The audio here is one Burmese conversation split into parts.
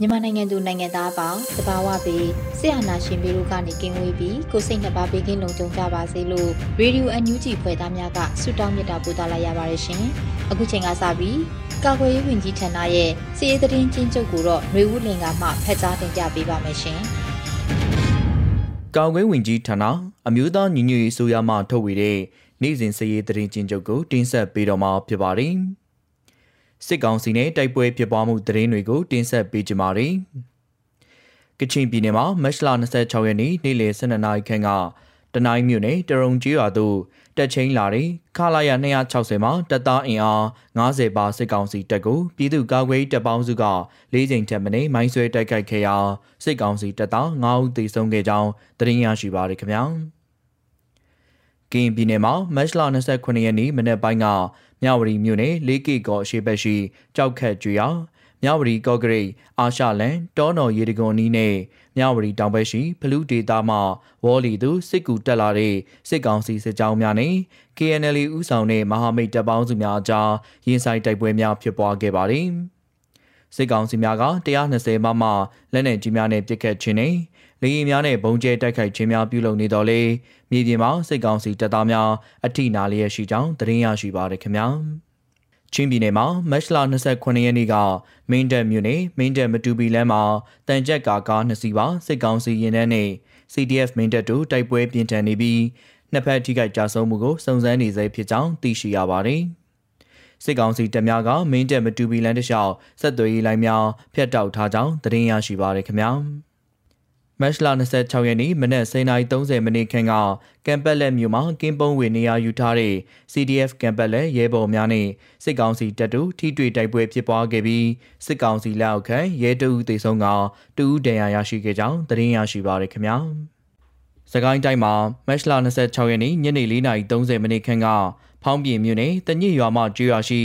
မြန်မာနိုင်ငံသူနိုင်ငံသားအပေါင်းတဘာဝပြီးဆရာနာရှင်ပေတို့ကနေကင်းဝေးပြီးကိုစိတ်နှပါဘေးကင်းလုံခြုံကြပါစေလို့ရေဒီယိုအန်ယူဂျီဖွဲ့သားများကဆုတောင်းမေတ္တာပို့သလာရပါတယ်ရှင်။အခုချိန်ကစပြီးကာကွယ်ရေးဝန်ကြီးဌာနရဲ့စီရေးသတင်းချင်းချုပ်ကိုတော့ຫນွေဦးလင်ကမှဖတ်ကြားတင်ပြပေးပါမယ်ရှင်။ကာကွယ်ဝင်ကြီးဌာနအမျိုးသားညီညွတ်ရေးဆိုရမှထုတ်ဝေတဲ့နေ့စဉ်စည်ရေးသတင်းချင်းချုပ်ကိုတင်ဆက်ပေးတော့မှာဖြစ်ပါတယ်။ စစ်ကောင်စီနဲ့တိုက်ပွဲဖြစ်ပွားမှုသတင်းတွေကိုတင်ဆက်ပေးကြပါမယ်။ကချင်ပြည်နယ်မှာမတ်လ26ရက်နေ့နေ့လယ်12နာရီခန့်ကတနိုင်းမြို့နယ်တရုံကြီးရွာသို့တက်ချင်းလာတဲ့ခလာရ260မှာတပ်သားအင်အား90ပါစစ်ကောင်စီတပ်ကိုပြည်သူ့ကာကွယ်တပ်ပေါင်းစုက၄ချိန်ထက်မနည်းမိုင်းဆွဲတိုက်ခိုက်ခဲ့ရာစစ်ကောင်စီတပ်သား9ဦးသေဆုံးခဲ့ကြောင်းသတင်းရရှိပါရခင်ဗျာ။ကင်းပြည်နယ်မှာမတ်လ29ရက်နေ့မနေ့ပိုင်းက မြဝတီမြို့နယ်လေးကီကောအရှိဘက်ရှိကြောက်ခတ်ကျွောင်မြဝတီကော့ဂရိတ်အာရှလန်တောနော်ရေတကွန်နီးနဲ့မြဝတီတောင်ဘက်ရှိဖလူးဒေတာမှဝေါ်လီသူစစ်ကူတက်လာတဲ့စစ်ကောင်စီစစ်ကြောင်းများနဲ့ KNL ဥဆောင်တဲ့မဟာမိတ်တပ်ပေါင်းစုများအကြားရင်ဆိုင်တိုက်ပွဲများဖြစ်ပွားခဲ့ပါတယ်။စစ်ကောင်စီများက120မမလက်နက်ကြီးများနဲ့ပစ်ခတ်ခြင်းနဲ့ လေယာဉ်များနဲ့ဘုံကျဲတိုက်ခိုက်ခြင်းများပြုလုပ်နေတော့လေမြေပြင်မှာစစ်ကောင်စီတပ်သားများအထိနာလျက်ရှိကြောင်းသတင်းရရှိပါရခင်ဗျာချင်းပြည်နယ်မှာမတ်လ29ရက်နေ့ကမင်းတပ်မြို့နယ်မင်းတပ်မတူပီလမ်းမှာတန်ကြက်ကာကားနှစ်စီးပါစစ်ကောင်စီရင်တန်းနဲ့ CDF မင်းတပ်တို့တိုက်ပွဲပြင်းထန်နေပြီးနှစ်ဖက်ထိခိုက်ကြဆုံးမှုကိုစုံစမ်းနေဆဲဖြစ်ကြောင်းသိရှိရပါတယ်စစ်ကောင်စီတပ်များကမင်းတပ်မတူပီလမ်းတစ်လျှောက်ဆက်သွယ်ရေးလိုင်းများဖျက်တောက်ထားကြောင်းသတင်းရရှိပါရခင်ဗျာ။ မတ်လ26ရက်နေ့မနက်09:30မိနစ်ခန့်ကကမ်ပက်လက်မြို့မှာကင်းပုံးဝင်နေရာယူထားတဲ့ CDF ကမ်ပက်လက်ရဲဘော်များနဲ့စစ်ကောင်စီတပ်တို့ထိတွေ့တိုက်ပွဲဖြစ်ပွားခဲ့ပြီးစစ်ကောင်စီလက်အောက်ခံရဲတအူးသေဆုံးကတအူးဒဏ်ရာရရှိခဲ့ကြောင်းသတင်းရရှိပါရခင်ဗျာ။စကိုင်းတိုင်းမှာမတ်လ26ရက်နေ့ညနေ4:30မိနစ်ခန့်ကဖောင်းပြင်မြို့နယ်တညစ်ရွာမှကျွော်ရှိ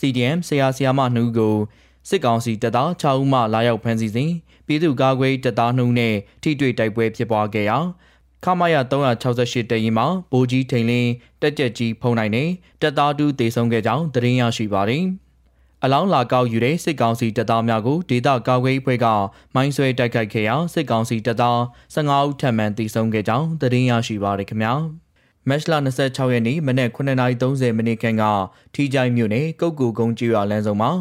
CDM ဆရာဆရာမနှုတ်ကိုစစ်ကောင်စီတပ်သား6ဦးမှလာရောက်ဖမ်းဆီးစဉ် ပြည်သူ့ကာကွယ်တပ်သားနှုံနဲ့ထိတွေ့တိုက်ပွဲဖြစ်ပွားခဲ့ရာခမရ368တရင်မှာဗိုလ်ကြီးထိန်လင်းတက်ကြက်ကြီးဖုံနိုင်နဲ့တပ်သားတူတေဆုံးခဲ့ကြောင်းသတင်းရရှိပါတယ်။အလောင်းလာကောက်ယူတဲ့စစ်ကောင်စီတပ်သားများကိုဒေသကာကွယ်အဖွဲ့ကမိုင်းဆွဲတိုက်ခိုက်ခဲ့ရာစစ်ကောင်စီတပ်သား15ဦးထပ်မံတေဆုံးခဲ့ကြောင်းသတင်းရရှိပါတယ်ခင်ဗျာ။မတ်လ26ရက်နေ့မနက်9:30မိနစ်ခန့်ကထီကြိုင်မြို့နယ်ကုတ်ကူကုန်းကျွော်လမ်းဆောင်မှာ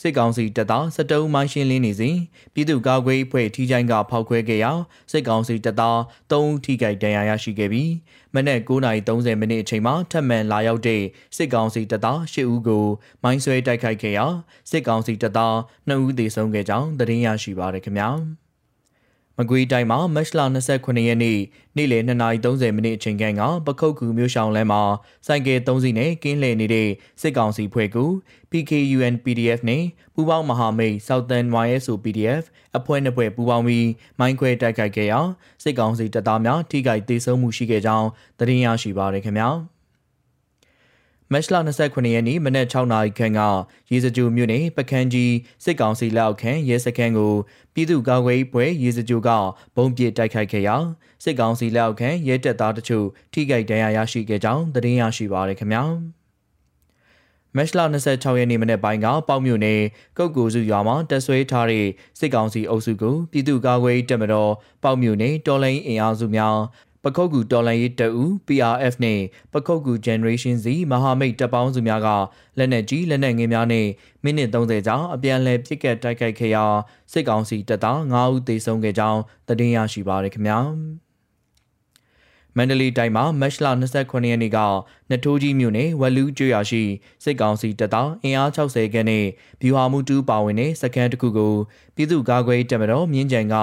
စစ်ကောင်စီတပ်သားစစ်တုံးမိုင်းရှင်းလင်းနေစဉ်ပြည်သူ့ကာကွယ်အဖွဲ့ထီချိုင်းကဖောက်ခွဲခဲ့ရာစစ်ကောင်စီတပ်သား3ဦးထိခိုက်ဒဏ်ရာရရှိခဲ့ပြီးမနက်9:30မိနစ်အချိန်မှာထပ်မံလာရောက်တဲ့စစ်ကောင်စီတပ်သား10ဦးကိုမိုင်းဆွဲတိုက်ခိုက်ခဲ့ရာစစ်ကောင်စီတပ်သား2ဦးသေဆုံးခဲ့ကြောင်းသတင်းရရှိပါရခင်ဗျာ။ မကွေးတိုင်းမှာမတ်လ29ရက်နေ့နေ့လယ်2:30မိနစ်အချိန်ခန့်ကပခုတ်ကူမြို့ရှောင်းလမ်းမှာစိုက်ကယ်3စီးနဲ့ကင်းလှည့်နေတဲ့စစ်ကောင်စီဖွဲ့ကူ PKUN PDF နဲ့ပူးပေါင်းမဟာမိတ် Southern YSO PDF အဖွဲ့နှစ်ဖွဲ့ပူးပေါင်းပြီးမိုင်းခွဲတိုက်ခိုက်ခဲ့ရာစစ်ကောင်စီတပ်သားများထိခိုက်ဒေဆုံးမှုရှိခဲ့ကြောင်းသတင်းရရှိပါရခင်ဗျာ။ မတ်လ29ရက်နေ့မနက်6နာရီခန့်ကရေစကြိုမြို့နယ်ပကန်းကြီးစစ်ကောင်စီလက်အောက်ခံရဲစခန်းကိုပြည်သူ့ကာကွယ်ရေးဘွဲရေစကြိုကဘုံပစ်တိုက်ခိုက်ခဲ့ရာစစ်ကောင်စီလက်အောက်ခံရဲတပ်သားတို့ထိခိုက်ဒဏ်ရာရရှိခဲ့ကြောင်းသတင်းရရှိပါရခင်ဗျာမတ်လ26ရက်နေ့မနေ့ပိုင်းကပေါ့မြို့နယ်ကုတ်ကူစုရွာမှာတက်ဆွဲထားတဲ့စစ်ကောင်စီအုပ်စုကိုပြည်သူ့ကာကွယ်ရေးတပ်မတော်ပေါ့မြို့နယ်တော်လိုင်းအင်အားစုများ ပခုတ်ကူတော်လန်ရေးတအူ PRF နဲ့ပခုတ်ကူ Generation Z မဟာမိတ်တပ်ပေါင်းစုများကလက်နက်ကြီးလက်နက်ငယ်များနဲ့မိနစ်30ကြာအပြန်အလှန်ပစ်ကတ်တိုက်ခိုက်ခဲ့ရာစစ်ကောင်စီတပ်သား9ဦးသေဆုံးခဲ့ကြောင်းသတင်းရရှိပါရခင်ဗျာမန္တလေးတိုင်းမှာမတ်လ29ရက်နေ့ကနထိုးကြီးမြို့နယ်ဝက်လူးကျွရရှိစစ်ကောင်စီတပ်သားအင်အား60ခန်းနဲ့ဗျူဟာမှုတူပါဝင်တဲ့စကန်တစ်ခုကိုပြည်သူ့ကာကွယ်တပ်မတော်မြင်းကြံက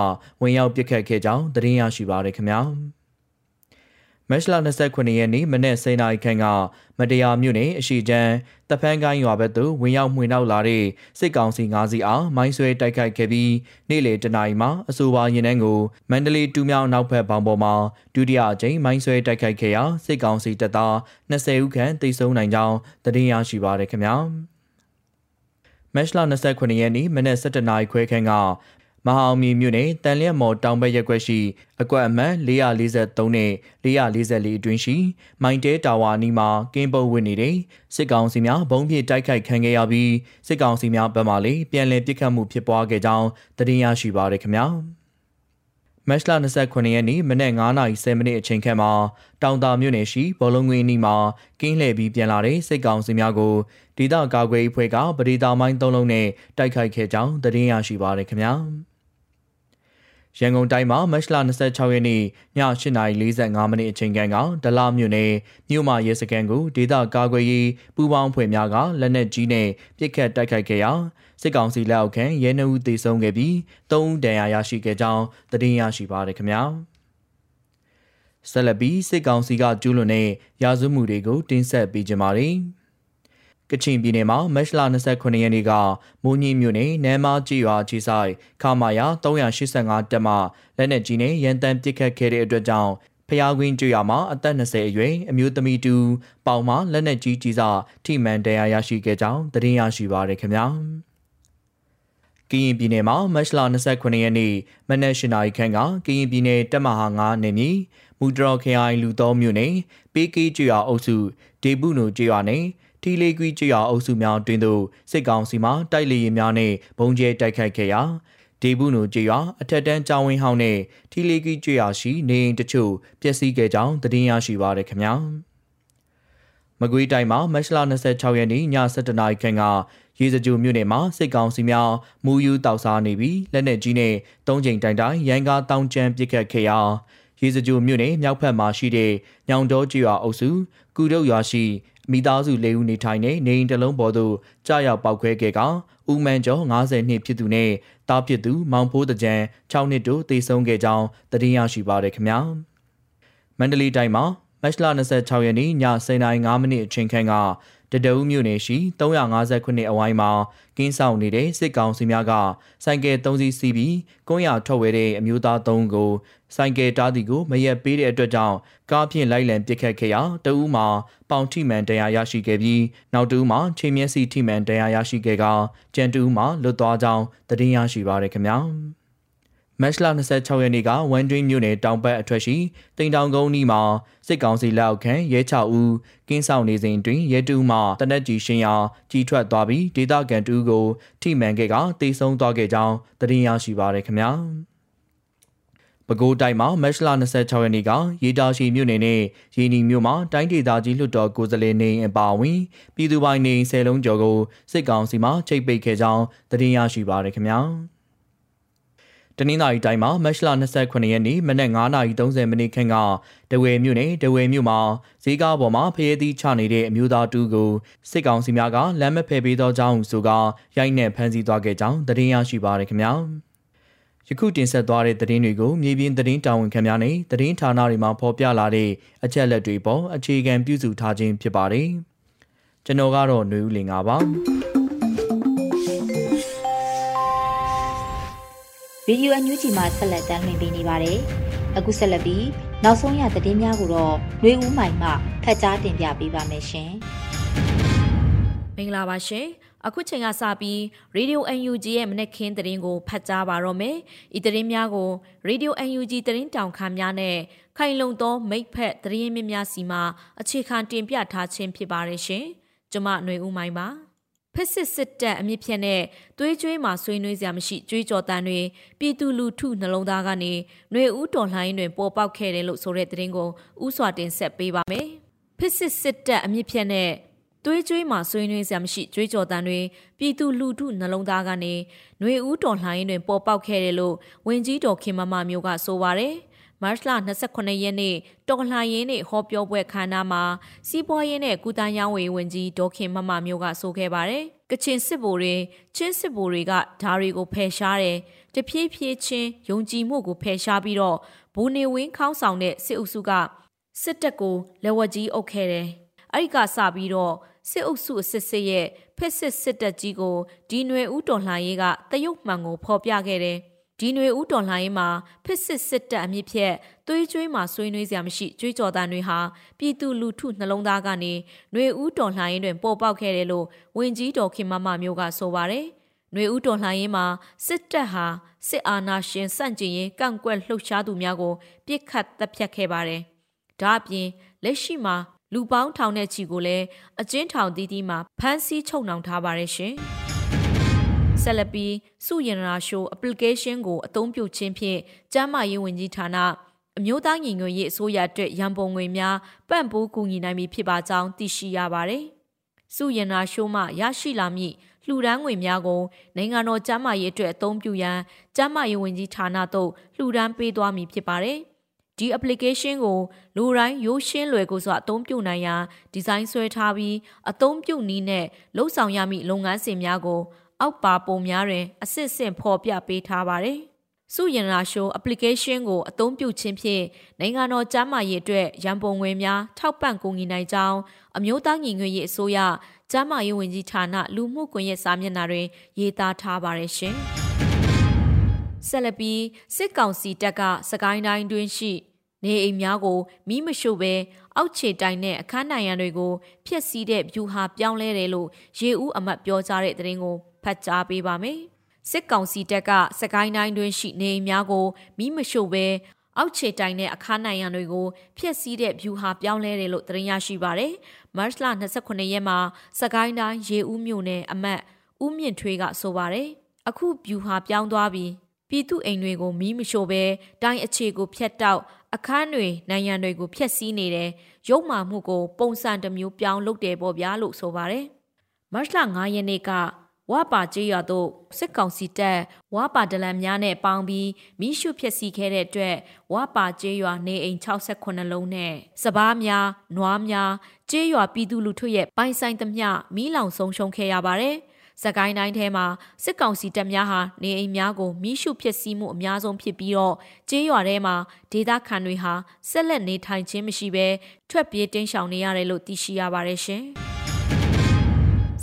ဝင်ရောက်ပစ်ခတ်ခဲ့ကြောင်းသတင်းရရှိပါရခင်ဗျာ။ မတ်လ29ရက်နေ့မနက်7:00နာရီခန့်ကမတရားမြို့နယ်အရှိချမ်းတဖန်းကိုင်းရွာဘက်သို့ဝင်ရောက်မှွေနောက်လာတဲ့စစ်ကောင်စီ၅စီးအားမိုင်းဆွဲတိုက်ခိုက်ခဲ့ပြီးနေ့လယ်တနာရီမှာအဆိုပါရင်နှန်းကိုမန္တလေးတူးမြောင်နောက်ဘက်ဘောင်ပေါ်မှာဒုတိယအကြိမ်မိုင်းဆွဲတိုက်ခိုက်ခဲ့ရာစစ်ကောင်စီတပ်သား20ဦးခန့်သေဆုံးနိုင်ကြောင်းသတင်းရရှိပါရခင်ဗျာမတ်လ29ရက်နေ့မနက်7:00နာရီခွဲခန့်က မဟာအောင်မြေမြို့နယ်တန်လျက်မော်တောင်ဘက်ရက်ကွက်ရှိအကွက်အမှတ်443နဲ့444အတွင်းရှိမိုင်တဲတာဝါနီမှာကင်းပုတ်ဝင်နေတဲ့စစ်ကောင်စီများဘုံပြစ်တိုက်ခိုက်ခံခဲ့ရပြီးစစ်ကောင်စီများဘက်မှလည်းပြန်လည်ပစ်ခတ်မှုဖြစ်ပွားခဲ့ကြောင်းသတင်းရရှိပါရခင်ဗျာ။မတ်လ29ရက်နေ့မနက်9:30မိနစ်အချိန်ခန့်မှာတောင်တာမြို့နယ်ရှိဘောလုံးငွေနီမှာကင်းလှည့်ပြီးပြန်လာတဲ့စစ်ကောင်စီများကိုဒေသကာကွယ်ရေးဖွဲ့ကပရိသာမိုင်း၃လုံးနဲ့တိုက်ခိုက်ခဲ့ကြောင်းသတင်းရရှိပါရခင်ဗျာ။ ရန်ကုန်တိုင်းမှာမတ်လ26ရက်နေ့ည8:45မိနစ်အချိန်ကဒလမြို့နယ်မြို့မရဲစခန်းကိုဒေသကာကွယ်ရေးပူးပေါင်းဖွဲ့များကလက်နက်ကြီးနဲ့ပစ်ခတ်တိုက်ခိုက်ခဲ့ရာစစ်ကောင်စီလက်အောက်ခံရဲနှုတ်သေဆုံးခဲ့ပြီး၃ဦးဒဏ်ရာရရှိခဲ့ကြောင်းသတင်းရရှိပါရခင်ဗျာဆက်လက်ပြီးစစ်ကောင်စီကကျူးလွန်တဲ့ရာဇဝမှုတွေကိုတင်ဆက်ပေးကြပါမယ်။ ကချင်ပြည်နယ်မှာမတ်လ29ရက်နေ့ကမိုးညင်းမြို့နယ်နမ်းမားကြီးရွာခြေဆိုင်ခမာယာ385တက်မှလက်နက်ကြီးနဲ့ရန်တမ်းပစ်ခတ်ခဲ့တဲ့အတွက်ကြောင့်ဖျားကွင်းကျွော်မှာအသက်20အရွယ်အမျိုးသမီးတူပေါင်မှာလက်နက်ကြီးကြီးစားထိမှန်တရားရရှိခဲ့ကြောင်းသတင်းရရှိပါရခင်ဗျာကရင်ပြည်နယ်မှာမတ်လ29ရက်နေ့မနက်၈နာရီခန့်ကကရင်ပြည်နယ်တပ်မဟာ9နယ်မြေမူတရော်ခရိုင်လူတော်မြို့နယ်ပေးကီးကျွော်အုပ်စုဒေဘူးနိုကျွော်နယ် ထီလေးကွီးကျွာအုပ်စုများတွင်သို့စစ်ကောင်စီမှတိုက်လေရင်များနှင့်ဘုံကျဲတိုက်ခိုက်ခဲ့ရာဒေဘူးနူကျွာအထက်တန်းကျောင်းဝင်းဟောင်းနှင့်ထီလေးကွီးကျွာရှိနေအိမ်တချို့ပျက်စီးခဲ့ကြောင်းသတင်းရရှိပါရခင်ဗျာမကွေးတိုင်းမှာမတ်လ26ရက်နေ့ည7:00နာရီခန့်ကရေစကြိုမြို့နယ်မှာစစ်ကောင်စီများမူယူတောက်စားနေပြီးလက်နက်ကြီးနဲ့သုံးချိန်တိုင်တိုင်ရန်ကားတောင်းကျမ်းပစ်ခတ်ခဲ့ရာရေစကြိုမြို့နယ်မြောက်ဘက်မှာရှိတဲ့ညောင်တော်ကျွာအုပ်စုကုတုတ်ရွာရှိ မိသားစု၄ဦးနေထိုင်နေနေအိမ်တစ်လုံးပေါ်သို့ကြားရောက်ပောက်ခွဲခဲ့ကဦးမန်းကျော်90နှစ်ဖြစ်သူနဲ့တားဖြစ်သူမောင်ဖိုးတကြံ6နှစ်တို့သေဆုံးခဲ့ကြောင်းသတင်းရရှိပါရခင်ဗျာမန္တလေးတိုင်းမှာမတ်လ26ရက်နေ့ည10:05မိနစ်အချိန်ခန့်က တတအူးမြို့နယ်ရှိ359အဝိုင်းမှာကင်းဆောင်နေတဲ့စစ်ကောင်စီများကဆိုင်ကယ်3စီးစီးပြီးကုန်းရထွက်ဝဲတဲ့အမျိုးသား3ကိုဆိုင်ကယ်တားတီကိုမရက်ပေးတဲ့အတွက်ကြောင့်ကားဖြင့်လိုက်လံပစ်ခတ်ခဲ့ရာတအူးမှာပေါင်ထိမှန်တရားရရှိခဲ့ပြီးနောက်တအူးမှာခြေမျက်စိထိမှန်တရားရရှိခဲ့ကကြံတအူးမှာလွတ်သွားကြောင်းသတင်းရရှိပါရခင်ဗျာ။ မတ်လ26ရက်နေ့ကဝမ်ဒင်းမြို့နယ်တောင်ဘက်အထွတ်ရှိတိန်တောင်ကုန်းနီးမှာစစ်ကောင်စီလက်အောက်ခံရဲ6ဦးကင်းဆောင်နေစဉ်တွင်ရဲတူးမှတနက်ကြီးရှင်ရာကြီးထွက်သွားပြီးဒေသခံတူကိုထိမှန်ခဲ့ကတေဆုံးသွားခဲ့ကြောင်းသတင်းရရှိပါရခင်ဗျာပဲခူးတိုင်းမှာမတ်လ26ရက်နေ့ကရေတာရှိမြို့နယ်နဲ့ရေနီမြို့မှာတိုင်းဒေသကြီးလွှတ်တော်ကိုယ်စားလှယ်နေအပါအဝင်ပြည်သူပိုင်နေ10လုံးကျော်ကိုစစ်ကောင်စီမှချိတ်ပိတ်ခဲ့ကြောင်းသတင်းရရှိပါရခင်ဗျာ တနင်္သာရီတိုင်းမှာမတ်လ29ရက်နေ့မနက်9:30မိနစ်ခန့်ကတဝယ်မြို့နယ်တဝယ်မြို့မှာဈေးကားပေါ်မှာဖရဲသီးချနေတဲ့အမျိုးသားတူကိုစစ်ကောင်စီများကလမ်းမဖယ်ပေးသောကြောင်းဆိုကာရိုက်နှက်ဖမ်းဆီးသွားခဲ့ကြောင်းသတင်းရရှိပါရခင်ဗျာယခုတင်ဆက်သွားတဲ့သတင်းတွေကိုမြေပြင်သတင်းတာဝန်ခံများနဲ့သတင်းဌာနတွေမှာဖော်ပြလာတဲ့အချက်လက်တွေပေါ်အခြေခံပြုစုထားခြင်းဖြစ်ပါတယ်ကျွန်တော်ကတော့ຫນွေဦးလင်ပါ ရေဒီယိုအန်ယူဂျီမှာဆက်လက်တင်ပြနေပါတယ်။အခုဆက်လက်ပြီးနောက်ဆုံးရသတင်းများကိုတော့နှွေဦးမိုင်မှဖတ်ကြားတင်ပြပေးပါမယ်ရှင်။မင်္ဂလာပါရှင်။အခုချိန်ကစပြီး Radio UNG ရဲ့မနက်ခင်းသတင်းကိုဖတ်ကြားပါတော့မယ်။ဤသတင်းများကို Radio UNG သတင်းတောင်ခမ်းများနဲ့ခိုင်လုံသောမိတ်ဖက်သတင်းမြင့်များစီမှအခြေခံတင်ပြထားခြင်းဖြစ်ပါတယ်ရှင်။ကျွန်မຫນွေဦးမိုင်ပါ။ ဖက်စစ်စစ်တပ်အမြင့်ဖြတ်နဲ့သွေးကြွေးမှာဆွေးနွေးစရာမရှိကြွေးကြော်တန်းတွေပြည်သူလူထုနှလုံးသားကနေຫນွေဦးတော်လှန်ရေးတွင်ပေါ်ပေါက်ခဲ့တယ်လို့ဆိုတဲ့သတင်းကိုဥစွာတင်ဆက်ပေးပါမယ်။ဖက်စစ်စစ်တပ်အမြင့်ဖြတ်နဲ့သွေးကြွေးမှာဆွေးနွေးစရာမရှိကြွေးကြော်တန်းတွေပြည်သူလူထုနှလုံးသားကနေຫນွေဦးတော်လှန်ရေးတွင်ပေါ်ပေါက်ခဲ့တယ်လို့ဝင်ကြီးတော်ခင်မမမျိုးကဆိုပါတယ်။ မတ်လ29ရက်နေ့တော်လှန်ရေးနေ့ဟောပြောပွဲခမ်းနားမှာစီးပွားရေးနဲ့ကုသရေးဝန်ဝင်ကြီးဒေါခင်မမမျိုးကဆိုခဲ့ပါတယ်။ကချင်စစ်ဗိုလ်တွေချင်းစစ်ဗိုလ်တွေကဓာတွေကိုဖယ်ရှားတယ်။တဖြည်းဖြည်းချင်းယုံကြည်မှုကိုဖယ်ရှားပြီးတော့ဘူနေဝင်းခေါင်းဆောင်တဲ့စစ်အုပ်စုကစစ်တပ်ကိုလက်ဝက်ကြီးအုပ်ခဲ့တယ်။အဲ့ဒီကစပြီးတော့စစ်အုပ်စုအစစ်စစ်ရဲ့ဖက်စစ်စစ်တပ်ကြီးကိုဒီຫນွေဦးတော်လှန်ရေးကတရုတ်မှန်ကိုဖော်ပြခဲ့တယ်။ ဒီຫນွေဦးတော်လှန်ရေးမှာဖစ်စစ်စစ်တပ်အမြင့်ဖြက်သွေးကြွေးမှာဆွေးနွေးစရာမရှိကြွေးကြော်တန်တွေဟာပြည်သူလူထုနှလုံးသားကနေຫນွေဦးတော်လှန်ရေးတွင်ပေါ်ပေါက်ခဲ့တယ်လို့ဝင်ကြီးတော်ခင်မမမျိုးကဆိုပါတယ်။ຫນွေဦးတော်လှန်ရေးမှာစစ်တပ်ဟာစစ်အာဏာရှင်စန့်ကျင်ရေးကန့်ကွက်လှုပ်ရှားသူများကိုပြစ်ခတ်တပ်ဖြတ်ခဲ့ပါတယ်။ဒါအပြင်လက်ရှိမှာလူပေါင်းထောင်တဲ့ချီကိုလည်းအကျဉ်းထောင်တီးတီးမှာဖမ်းဆီးချုပ်နှောင်ထားပါတယ်ရှင်။ ဆက်လက်ပြီးစုရင်ရာရှိုး application ကိုအသုံးပြုခြင်းဖြင့်ကျန်းမာရေးဝန်ကြီးဌာနအမျိုးသားညီညွတ်ရေးအစိုးရအတွက်ရန်ပုံငွေများပံ့ပိုးကူညီနိုင်ပြီဖြစ်ပါကြောင်းသိရှိရပါတယ်။စုရင်ရာရှိုးမှရရှိလာမည့်လှူဒန်းငွေများကိုနိုင်ငံတော်ကျန်းမာရေးအတွက်အသုံးပြုရန်ကျန်းမာရေးဝန်ကြီးဌာနသို့လှူဒန်းပေးသွားမည်ဖြစ်ပါတယ်။ဒီ application ကိုလူတိုင်းရိုးရှင်းလွယ်ကူစွာအသုံးပြုနိုင်ရန်ဒီဇိုင်းဆွဲထားပြီးအသုံးပြုနည်းနဲ့လှုပ်ဆောင်ရမည့်လုပ်ငန်းစဉ်များကို အောက်ပါပုံများတွင်အစစ်အစစ်ဖော်ပြပေးထားပါတယ်။စုရင်ရာရှိုး application ကိုအသုံးပြုခြင်းဖြင့်နိုင်ငံတော်ကျန်းမာရေးအတွက်ရန်ပုံငွေများထောက်ပံ့ကူညီနိုင်ကြောင်းအမျိုးသားညီညွတ်ရေးအစိုးရကျန်းမာရေးဝန်ကြီးဌာနလူမှုကွန်ရက်စာမျက်နှာတွင်ရေးသားထားပါတယ်ရှင်။ဆက်လက်ပြီးစစ်ကောင်စီတပ်ကစကိုင်းတိုင်းတွင်ရှိနေအိမ်များကိုမိမရှို့ပဲအောက်ခြေတိုင်နဲ့အခန်းနိုင်ရန်တွေကိုဖျက်ဆီးတဲ့ဗျူဟာပြောင်းလဲတယ်လို့ရေဦးအမတ်ပြောကြားတဲ့သတင်းကို ဖတ်ကြားပေးပါမယ်။စစ်ကောင်စီတပ်ကစကိုင်းတိုင်းတွင်းရှိနေအိမ်များကိုမိမရှို့ပဲအောက်ခြေတိုင်နဲ့အခါနိုင်ရန်တွေကိုဖျက်ဆီးတဲ့ဗျူဟာပြောင်းလဲတယ်လို့သတင်းရရှိပါရယ်။မတ်လ29ရက်မှာစကိုင်းတိုင်းရေဦးမြို့နယ်အမတ်ဦးမြင့်ထွေးကဆိုပါရယ်။အခုဗျူဟာပြောင်းသွားပြီးပြည်သူအိမ်တွေကိုမီးမရှို့ပဲတိုင်းအခြေကိုဖျက်တောက်အခန်းတွေနိုင်ငံတွေကိုဖျက်ဆီးနေတယ်ရုပ်မာမှုကိုပုံစံတစ်မျိုးပြောင်းလုပ်တယ်ပေါ့ဗျာလို့ဆိုပါတယ်။မတ်လ9ရက်နေ့က ဝါပါကျေးရွာသို့စစ်ကောင်စီတပ်ဝါပါဒလန်များနဲ့ပေါင်းပြီးမိရှုဖြစ်စီခဲ့တဲ့အတွက်ဝါပါကျေးရွာနေအိမ်68လုံးနဲ့စပားများနွားများကျေးရွာပြည်သူလူထုရဲ့ပိုင်ဆိုင်သမျှမိလောင်ဆုံးရှုံးခဲ့ရပါတယ်။စကိုင်းတိုင်းထဲမှာစစ်ကောင်စီတပ်များဟာနေအိမ်များကိုမိရှုဖြစ်စီမှုအများဆုံးဖြစ်ပြီးတော့ကျေးရွာထဲမှာဒေသခံတွေဟာဆက်လက်နေထိုင်ခြင်းမရှိဘဲထွက်ပြေးတင်းရှောင်နေရတယ်လို့သိရှိရပါတယ်ရှင်။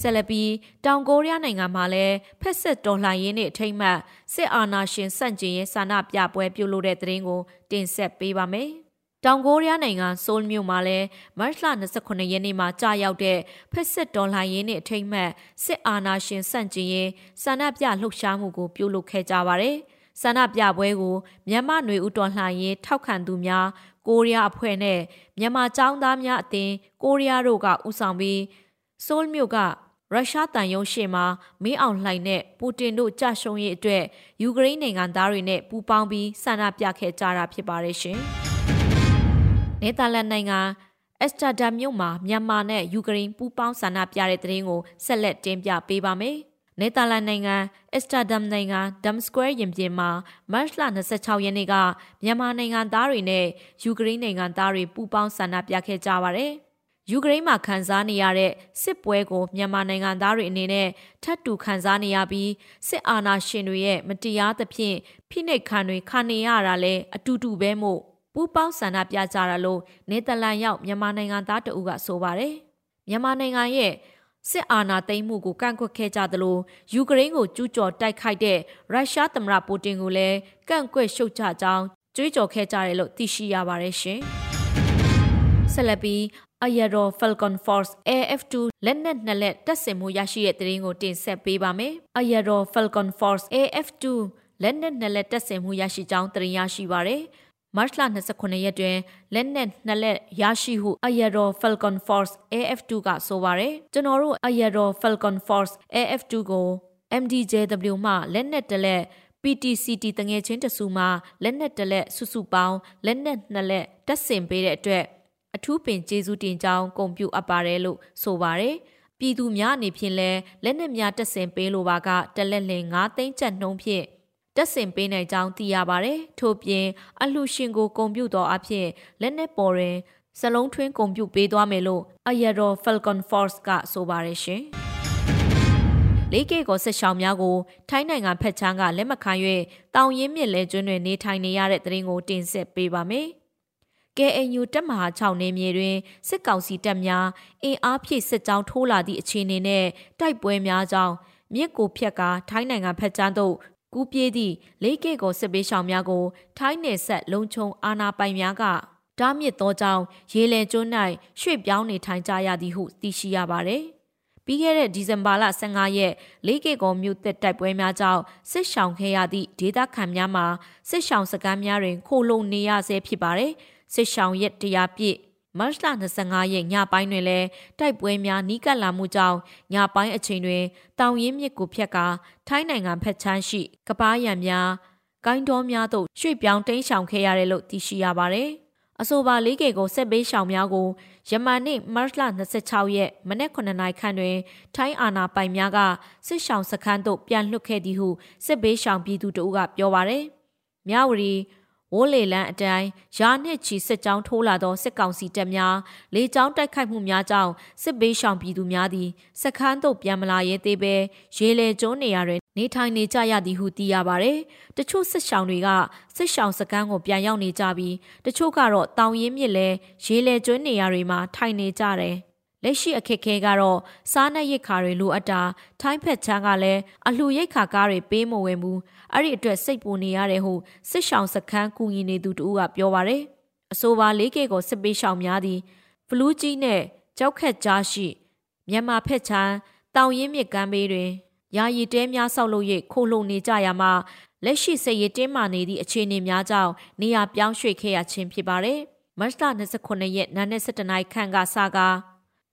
ဆက်လက်ပြီးတောင်ကိုရီးယားနိုင်ငံမှာလည်းဖက်ဆက်တော်လှန်ရေးနဲ့အထိမ့်မှတ်စစ်အာဏာရှင်ဆန့်ကျင်ရေးဆန္ဒပြပွဲပြုလုပ်တဲ့သတင်းကိုတင်ဆက်ပေးပါမယ်။တောင်ကိုရီးယားနိုင်ငံဆိုးလ်မြို့မှာလည်းမတ်လ29ရက်နေ့မှာကြာရောက်တဲ့ဖက်စစ်ဒေါ်လာရင်းနဲ့အထိမ့်မှတ်စစ်အာဏာရှင်ဆန့်ကျင်ရေးဆန္ဒပြလှုပ်ရှားမှုကိုပြုလုပ်ခဲ့ကြပါတယ်။ဆန္ဒပြပွဲကိုမြန်မာຫນွေဦးတော်လှန်ရေးထောက်ခံသူများကိုရီးယားအဖွဲ့နဲ့မြန်မာចောင်းသားများအသင်းကိုရီးယားတို့ကဦးဆောင်ပြီးဆိုးလ်မြို့က ရုရှားတန်ယုံရှေ့မှာမင်းအောင်လှိုင်နဲ့ပူတင်တို့ကြရှုံးရေးအတွက်ယူကရိန်းနိုင်ငံသားတွေနဲ့ပူးပေါင်းပြီးဆန္ဒပြခဲ့ကြတာဖြစ်ပါတယ်ရှင်။နယ်သာလန်နိုင်ငံအက်စတာဒါမြို့မှာမြန်မာနဲ့ယူကရိန်းပူးပေါင်းဆန္ဒပြတဲ့တဲ့ရင်ကိုဆက်လက်တင်ပြပေးပါမယ်။နယ်သာလန်နိုင်ငံအက်စတာဒမ်နိုင်ငံဒမ်စကွဲရင်ပြင်မှာမတ်လ26ရက်နေ့ကမြန်မာနိုင်ငံသားတွေနဲ့ယူကရိန်းနိုင်ငံသားတွေပူးပေါင်းဆန္ဒပြခဲ့ကြပါတယ်။ ယူကရိန်းမှာခံစားနေရတဲ့စစ်ပွဲကိုမြန်မာနိုင်ငံသားတွေအနေနဲ့ထပ်တူခံစားနေရပြီးစစ်အာဏာရှင်တွေရဲ့မတရားသဖြင့်ဖိနှိပ်ခံတွေခံနေရတာလဲအတူတူပဲမို့ပူပေါင်းဆန္ဒပြကြတာလို့နေသလန်ရောက်မြန်မာနိုင်ငံသားတအုပ်ကဆိုပါတယ်မြန်မာနိုင်ငံရဲ့စစ်အာဏာသိမ်းမှုကိုကန့်ကွက်ခဲ့ကြသလိုယူကရိန်းကိုကျူးကျော်တိုက်ခိုက်တဲ့ရုရှားသမ္မတပူတင်ကိုလည်းကန့်ကွက်ရှုတ်ချကြောင်းကြွေးကြော်ခဲ့ကြတယ်လို့သိရှိရပါတယ်ရှင်။ ဆက်လက်ပြီးအယရော Falcon Force AF2 လက်နက်နှစ်လက်တပ်ဆင်မှုရရှိတဲ့သတင်းကိုတင်ဆက်ပေးပါမယ်။အယရော Falcon Force AF2 လက်နက်နှစ်လက်တပ်ဆင်မှုရရှိကြောင်းသတင်းရရှိပါရယ်မတ်လ29ရက်တွင်လက်နက်နှစ်လက်ရရှိဟု Ayero Falcon Force AF2 ကဆိုပါရယ်ကျွန်တော်တို့ Ayero Falcon Force AF2 ကို MDJW မှလက်နက်တစ်လက် PTCT တငယ်ချင်းတစုမှလက်နက်တစ်လက်စုစုပေါင်းလက်နက်နှစ်လက်တက်ဆင်ပေးတဲ့အတွက် အထူးပင်ကျေးဇူးတင်ကြောင်းဂုဏ်ပြုအပ်ပါတယ်လို့ဆိုပါရယ်ပြည်သူများအနေဖြင့်လည်းလက်နက်များတက်ဆင်ပေးလိုပါကတလက်လင်9သိန်းကျပ်နှုန်းဖြင့်တက်ဆင်ပေးနိုင်ကြောင်းသိရပါတယ်။ထို့ပြင်အလှရှင်ကိုဂုံပြုသောအဖြစ်လက်နက်ပေါ်တွင်စလုံးထွင်းဂုံပြုပေးသွားမယ်လို့အယရော Falcon Force ကဆိုပါတယ်ရှင်။လေးကဲကိုဆက်ရှောင်းများကိုထိုင်းနိုင်ငံဖက်ချမ်းကလက်မခံ၍တောင်ရင်းမြစ်လဲကျွန်းတွင်နေထိုင်နေရတဲ့တရင်ကိုတင်ဆက်ပေးပါမယ်။ KNU တပ်မဟာ6နေမြေတွင်စစ်ကောင်စီတပ်များအင်အားဖြည့်စစ်ကြောင်းထိုးလာသည့်အခြေအနေနဲ့တိုက်ပွဲများကြောင့်မြစ်ကိုဖြတ်ကာထိုင်းနိုင်ငံဖက်ချမ်းသို့ကူးပြေးသည့်လေးကဲကိုစစ်ပေးရှောင်များကို ထိုင်းနယ်ဆက်လုံခြုံအာဏာပိုင်များကတားမြစ်သောကြောင့်ရေလယ်ကျွန်း၌ရွှေ့ပြောင်းနေထိုင်ကြရသည်ဟုသိရှိရပါသည်။ပြီးခဲ့တဲ့ဒီဇင်ဘာလ15ရက်လေးကေကောမြို့သက်တိုက်ပွဲများကြောင့်စစ်ရှောင်ခဲ့ရသည့်ဒေသခံများမှာစစ်ရှောင်စခန်းများတွင်ခိုလုံနေရဆဲဖြစ်ပါတယ်။ စစ်ရှောင်ရက်တရာပြည့်မတ်လ25ရက်ညပိုင်းတွင်လည်းတိုက်ပွဲများနီးကပ်လာမှုကြောင့်ညပိုင်းအချိန်တွင်တောင်ရင်းမြစ်ကိုဖြတ်ကာထိုင်းနိုင်ငံဖက်ချမ်းရှိကပားရံများကိုင်းတော်များသို့ရွှေ့ပြောင်းတိမ်းရှောင်ခဲ့ရတယ်လို့သိရှိရပါတယ်။အဆိုပါလေးကေကိုဆက်ပေးရှောင်များကိုယမန်နေ့မတ်လ26ရက်မနေ့9နာရီခန့်တွင် ထိုင်းအာဏာပိုင်များကစစ်ရှောင်စခန်းသို့ပြန်လွှတ်ခဲ့သည်ဟုစစ်ပေးရှောင်ပြည်သူတို့ကပြောပါရယ်။မြဝတီ ဝိုးလေလန်းအတိုင်းရာနှစ်ချီစစ်ကြောင်းထိုးလာသောစစ်ကောင်စီတပ်များလေကြောင်းတိုက်ခိုက်မှုများကြောင့်စစ်ဘေးရှောင်ပြည်သူများသည်စခန်းသို့ပြန်မလာရဲသေးပဲရေလေကျုံးနေရာတွင်နေထိုင်နေကြရသည်ဟုသိရပါဗျ။တချို့စစ်ရှောင်တွေကစစ်ရှောင်စခန်းကိုပြန်ရောက်နေကြပြီးတချို့ကတော့တောင်ရင်းမြစ်လဲရေလေကျွန်းနေရာတွေမှာထိုင်နေကြတယ်။လက်ရှိအခက်ခဲကတော့စားနပ်ရိက္ခာတွေလိုအပ်တာထိုင်းဖက်ချမ်းကလည်းအလှရိက္ခာကားတွေပေးမဝင်ဘူး အဲ့ဒီအတွက်စိတ်ပူနေရတယ်ဟုစစ်ရှောင်စခန်းကူညီနေသူတူကပြောပါရယ်အဆိုပါလေးကေကိုစစ်ပေးရှောင်များသည်ဖလူးကြီးနဲ့ကြောက်ခက်ကြားရှိမြန်မာဖက်ချမ်းတောင်ရင်းမြစ်ကမ်းဘေးတွင်ယာယီတဲများဆောက်လုပ်၍ခိုလုံနေကြရမှာလက်ရှိစစ်ရေးတင်းမာနေသည့်အခြေအနေများကြောင့်နေရာပြောင်းရွှေ့ခဲ့ရခြင်းဖြစ်ပါတယ်မတ်လ29ရက်နာနဲ့7နိုင်ခန့်ကစကား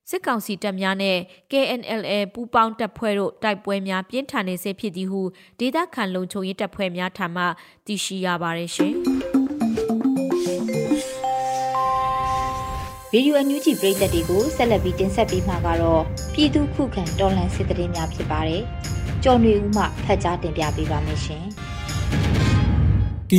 စစ်ကောင်စီတပ်များနဲ့ KNLA ပူးပေါင်းတပ်ဖွဲ့တို့တိုက်ပွဲများပြင်းထန်နေစေဖြစ်သည်ဟုဒေသခံလုံခြုံရေးတပ်ဖွဲ့များထံမှသိရှိရပါတယ်ရှင်။ဗီဒီယိုအန်ယူဂျီပရိသတ်တွေကိုဆက်လက်ပြီးတင်ဆက်ပေးမှာကတော့ပြည်သူခုခံတော်လှန်စစ်တရင်များဖြစ်ပါတယ်။ကြော်နေဦးမှဖတ်ကြားတင်ပြပေးပါမယ်ရှင်။က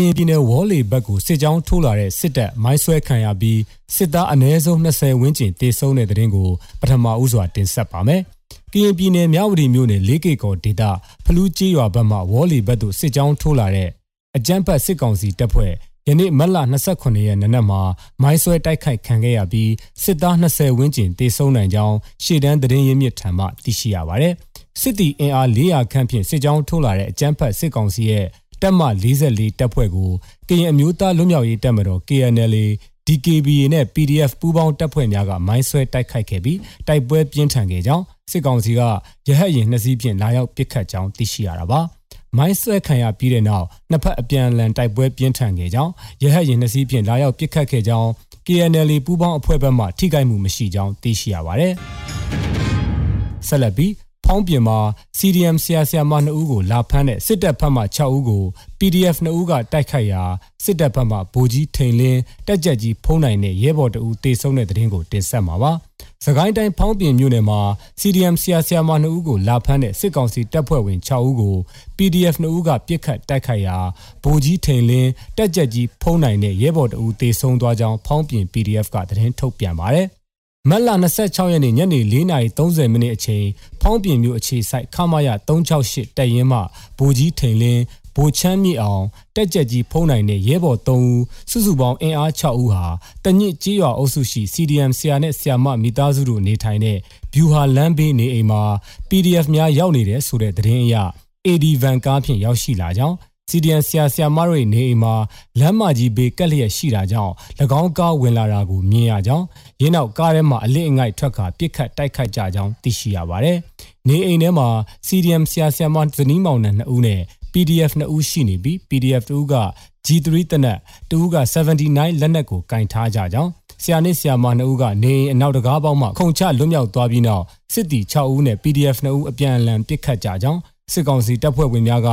ရင်ပြည်နယ်ဝေါ်လီဘက်ကိုစစ်ကြောင်းထိုးလာတဲ့စစ်တပ်မိုင်းဆွဲခံရပြီးစစ်သားအနည်းဆုံး20ဝန်းကျင်တေဆုံးတဲ့တဲ့ရင်ကိုပထမဦးစွာတင်ဆက်ပါမယ်။ကရင်ပြည်နယ်မြဝတီမြို့နယ်လေးကေကောဒေသဖလူးကြီးရွာဘက်မှဝေါ်လီဘက်သို့စစ်ကြောင်းထိုးလာတဲ့အကြမ်းဖက်စစ်ကောင်စီတပ်ဖွဲ့ယနေ့မတ်လ29ရက်နေ့နက်မှာမိုင်းဆွဲတိုက်ခိုက်ခံခဲ့ရပြီးစစ်သား20ဝန်းကျင်တေဆုံးနိုင်ကြောင်းရှေ့တန်းသတင်းရင်းမြစ်ထံမှသိရှိရပါတယ်။စစ်တီအင်အား400ခန့်ဖြင့်စစ်ကြောင်းထိုးလာတဲ့အကြမ်းဖက်စစ်ကောင်စီရဲ့ တပ်မ44တပ်ဖွဲ့ကိုကရင်အမျိုးသားလွတ်မြောက်ရေးတပ်မတော် KNLA DKBA နဲ့ PDF ပူးပေါင်းတပ်ဖွဲ့များကမိုင်းဆွဲတိုက်ခိုက်ခဲ့ပြီးတိုက်ပွဲပြင်းထန်ခဲ့ကြောင်းစစ်ကောင်စီကရဟတ်ရင်နှစ်စီးဖြင့်လာရောက်ပစ်ခတ်ကြောင်းသိရှိရတာပါမိုင်းဆွဲခံရပြီးတဲ့နောက်နှစ်ဖက်အပြန်အလှန်တိုက်ပွဲပြင်းထန်ခဲ့ကြောင်းရဟတ်ရင်နှစ်စီးဖြင့်လာရောက်ပစ်ခတ်ခဲ့ကြောင်း KNLA ပူးပေါင်းအဖွဲ့ဘက်မှထိခိုက်မှုမရှိကြောင်းသိရှိရပါတယ်ဆက်လက်ပြီး ဖောင်းပြင်မှာ CDM ဆရာဆရာမ2ဦးကိုလာဖမ်းတဲ့စစ်တပ်ဖက်မှ6ဦးကို PDF 2ဦးကတိုက်ခိုက်ရာစစ်တပ်ဖက်မှဗိုလ်ကြီးထိန်လင်းတက်ကြက်ကြီးဖုံးနိုင်တဲ့ရဲဘော်တဦးတေဆုံးတဲ့တဲ့ရင်ကိုတင်ဆက်မှာပါ။စကိုင်းတိုင်းဖောင်းပြင်မြို့နယ်မှာ CDM ဆရာဆရာမ2ဦးကိုလာဖမ်းတဲ့စစ်ကောင်စီတပ်ဖွဲ့ဝင်6ဦးကို PDF 2ဦးကပြစ်ခတ်တိုက်ခိုက်ရာဗိုလ်ကြီးထိန်လင်းတက်ကြက်ကြီးဖုံးနိုင်တဲ့ရဲဘော်တဦးတေဆုံးသွားကြောင်းဖောင်းပြင် PDF ကသတင်းထုတ်ပြန်ပါတယ်။ မတ်လ26ရက်နေ့ညနေ4:30မိနစ်အချိန်ဖောင်းပြင်မြို့အခြေဆိုင်ခမာရ368တပ်ရင်းမှဗိုလ်ကြီးထိန်လင်းဗိုလ်ချမ်းမြေအောင်တက်ကြက်ကြီးဖုံးနိုင်တဲ့ရဲဘော်3ဦးစုစုပေါင်းအင်အား6ဦးဟာတညစ်ကြီးရွာအုပ်စုရှိ CDM ဆရာနဲ့ဆရာမမိသားစုတို့နေထိုင်တဲ့ဗျူဟာလမ်းဘေးနေအိမ်မှာ PDF များရောက်နေတဲ့ဆိုတဲ့သတင်းအရ AD ဗန်ကားဖြင့်ရောက်ရှိလာကြောင်း စီဒီအန်ဆရာဆရာမတို့နေအိမ်မှာလမ်းမကြီးဘေးကက်လျက်ရှိတာကြောင့်၎င်းကားဝင်လာတာကိုမြင်ရကြောင်းရင်းနောက်ကားထဲမှာအလစ်အငိုက်ထွက်ခါပြစ်ခတ်တိုက်ခိုက်ကြကြောင်းသိရှိရပါတယ်။နေအိမ်ထဲမှာ CDM ဆရာဆရာမဇနီးမောင်နှံ2ဦးနဲ့ PDF 2ဦးရှိနေပြီး PDF 2ဦးက G3 တနက်တဦးက79လက်နက်ကိုကင်ထားကြကြောင်းဆရာနှင့်ဆရာမ2ဦးကနေအနောက်တကားပေါက်မှခုံချလွတ်မြောက်သွားပြီးနောက်စစ်တီ6ဦးနဲ့ PDF 2ဦးအပြန်အလှန်ပစ်ခတ်ကြကြောင်း စစ်ကောင်စီတပ်ဖွဲ့ဝင်များက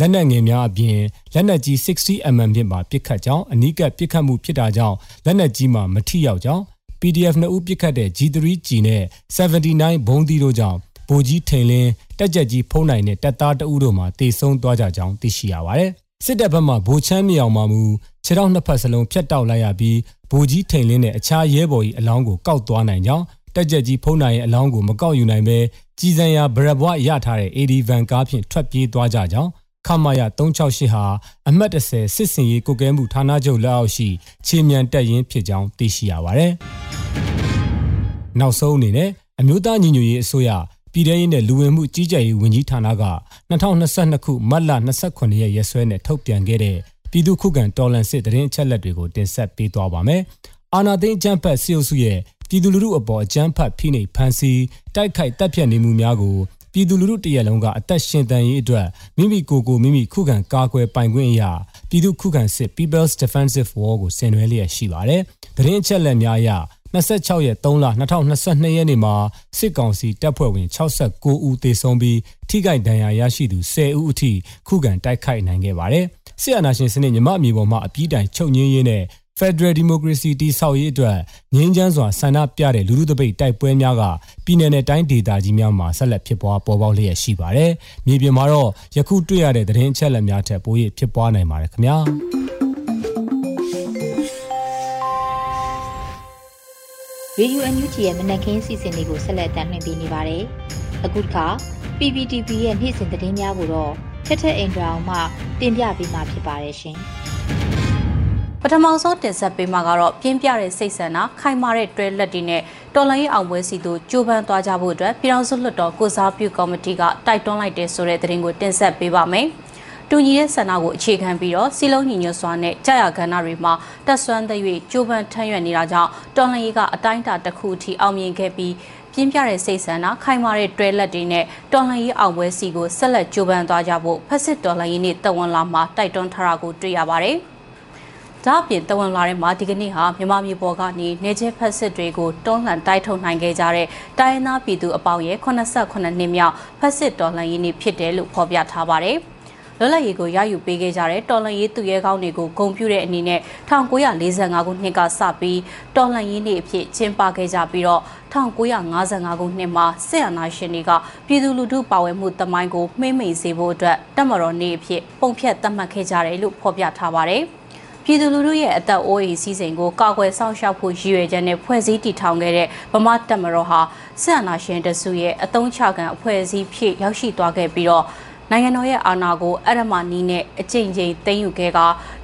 လက်နက်ငယ်များအပြင်လက်နက်ကြီး 60mm ဖြင့်ပါပစ်ခတ်ကြောင်းအနီးကပ်ပစ်ခတ်မှုဖြစ်တာကြောင့်လက်နက်ကြီးမှမထိရောက်ကြောင်း PDF 2ဦးပစ်ခတ်တဲ့ G3G နဲ့79ဘုံသီးတို့ကြောင့်ဗိုလ်ကြီးထိန်လင်းတက်ကြက်ကြီးဖုံးနိုင်တဲ့တပ်သားတအုပ်တို့မှတေဆုံးသွားကြကြောင်းသိရှိရပါတယ်။စစ်တပ်ဘက်မှဗိုလ်ချမ်းမြောင်မှမူခြေထောက်နှစ်ဖက်စလုံးဖြတ်တောက်လိုက်ရပြီးဗိုလ်ကြီးထိန်လင်းနဲ့အခြားရဲဘော်ကြီးအလောင်းကိုကောက်သွားနိုင်ကြောင်း တက်ကြက်ကြီးဖုံးနိုင်ရဲ့အလောင်းကိုမကောက်ယူနိုင်ပဲကြီးစံရဗရဘွားရထားတဲ့ AD van ကားဖြင့်ထွက်ပြေးသွားကြကြောင်းခမာယ368ဟာအမှတ်30စစ်စင်ရေးကုကဲမှုဌာနချုပ်လက်အောက်ရှိခြေမြန်တက်ရင်ဖြစ်ကြောင်းသိရှိရပါတယ်။နောက်ဆုံးအနေနဲ့အမျိုးသားညီညွတ်ရေးအစိုးရပြည်ထရေးနဲ့လူဝင်မှုကြီးကြပ်ရေးဝန်ကြီးဌာနက2022ခုမတ်လ29ရက်ရက်စွဲနဲ့ထုတ်ပြန်ခဲ့တဲ့ပြည်သူ့ခုခံတော်လှန်စစ်တရင်အချက်လက်တွေကိုတင်ဆက်ပေးသွားပါမယ်။အာနာသိန်းအကြမ်းဖက်စစ်အုပ်စုရဲ့ ပြည်သူလူထုအပေါ်အကြမ်းဖက်ဖိနှိပ်ဖန်ဆီးတိုက်ခိုက်တပ်ဖြတ်နေမှုများကိုပြည်သူလူထုတရက်လုံးကအသက်ရှင်တန်ရေးအတွက်မိမိကိုယ်ကိုမိမိခုခံကာကွယ်ပိုင်ခွင့်အရာပြည်သူခုခံစစ် People's Defensive War ကိုဆင်နွှဲလျက်ရှိပါတယ်။တရင်အချက်လက်များအရ26ရက်3လ2022ရက်နေ့မှာစစ်ကောင်စီတပ်ဖွဲ့ဝင်69ဦးသေဆုံးပြီးထိခိုက်ဒဏ်ရာရရှိသူ10ဦးအထိခုခံတိုက်ခိုက်နိုင်ခဲ့ပါတယ်။စစ်အာဏာရှင်စနစ်မြမအမျိုးပေါ်မှာအပြည့်တိုင်ချုပ်ငင်းရေးနဲ့ Federal Democracy တည်ဆောက်ရေးအတွက်ငြင်းချမ်းစွာဆန္ဒပြတဲ့လူထုတပိတ်တိုက်ပွဲများကပြည်내နဲ့တိုင်းဒေသကြီးများမှာဆက်လက်ဖြစ်ပွားပေါ်ပေါက်လျက်ရှိပါတယ်။မြေပြင်မှာတော့ယခုတွေ့ရတဲ့သတင်းအချက်အလက်များထက်ပို၍ဖြစ်ပွားနိုင်ပါတယ်ခင်ဗျာ။ရေယူအန်ယူဂျီရဲ့မနက်ခင်းစီစဉ်လေးကိုဆက်လက်တင်ပြနေပါတယ်။အခုတစ်ခါ PPTV ရဲ့နေ့စဉ်သတင်းများကိုတော့ထက်ထက်အင်ဒရာအောင်မှတင်ပြပေးမှာဖြစ်ပါတယ်ရှင်။ ပထမဆုံးတင်ဆက်ပေးမှာကတော့ပြင်းပြတဲ့စိတ်ဆန္ဒခိုင်မာတဲ့တွဲလက်တွေနဲ့တော်လိုင်းအောင်ပွဲစီတို့ကြိုးပမ်းသွားကြဖို့အတွက်ပြည်ထောင်စုလွှတ်တော်ကိုစားပြုကော်မတီကတိုက်တွန်းလိုက်တဲ့ဆိုတဲ့သတင်းကိုတင်ဆက်ပေးပါမယ်။တူညီတဲ့ဆန္ဒကိုအခြေခံပြီးတော့စီလုံးညီညွတ်စွာနဲ့ကြာရကဏ္ဍတွေမှာတက်ဆွမ်းသရွေ့ကြိုးပမ်းထမ်းရွက်နေတာကြောင့်တော်လိုင်းကအတိုင်းအတာတစ်ခုအထိအောင်မြင်ခဲ့ပြီးပြင်းပြတဲ့စိတ်ဆန္ဒခိုင်မာတဲ့တွဲလက်တွေနဲ့တော်လှန်ရေးအောင်ပွဲစီကိုဆက်လက်ကြိုးပမ်းသွားကြဖို့ဖက်စစ်တော်လှန်ရေးနေ့တဝန်လာမှာတိုက်တွန်းထားတာကိုတွေ့ရပါတယ်။ ဒါအပြင်တဝန်လာတဲ့မှာဒီကနေ့ဟာမြန်မာပြည်ပေါ်ကနေနေကျဖက်စစ်တွေကိုတွန်းလှန်တိုက်ထုတ်နိုင်ခဲ့ကြတဲ့တိုင်းရင်းသားပြည်သူအပေါင်းရဲ့89နှစ်မြောက်ဖက်စစ်တော်လှန်ရေးနေ့ဖြစ်တယ်လို့ဖော်ပြထားပါတယ်။လွတ်လပ်ရေးကိုရယူပေးခဲ့ကြတဲ့တော်လှန်ရေးသူရဲကောင်းတွေကိုဂုဏ်ပြုတဲ့အနေနဲ့1945ခုနှစ်ကစပြီးတော်လှန်ရေးနေ့အဖြစ်ကျင်းပခဲ့ကြပြီးတော့1955ခုနှစ်မှာစစ်အာဏာရှင်တွေကပြည်သူလူထုပါဝင်မှုတမိုင်းကိုမှိမ့်မိန်စေဖို့အတွက်တပ်မတော်နေ့အဖြစ်ပုံဖြတ်သတ်မှတ်ခဲ့ကြတယ်လို့ဖော်ပြထားပါတယ်။ ပြည်သူလူထုရဲ့အသက်အိုးအိမ်စီးစိမ်ကိုကာကွယ်ဆောင်ရှောက်ဖို့ရည်ရွယ်ချက်နဲ့ဖွဲ့စည်းတည်ထောင်ခဲ့တဲ့ဗမာတပ်မတော်ဟာစစ်အာဏာရှင်တစုရဲ့အတုံးချခံအဖွဲ့အစည်းဖြစ်ရောက်ရှိသွားခဲ့ပြီးတော့နိုင်ငံတော်ရဲ့အာဏာကိုအရမနီးနဲ့အကြိမ်ကြိမ်သိမ်းယူခဲ့က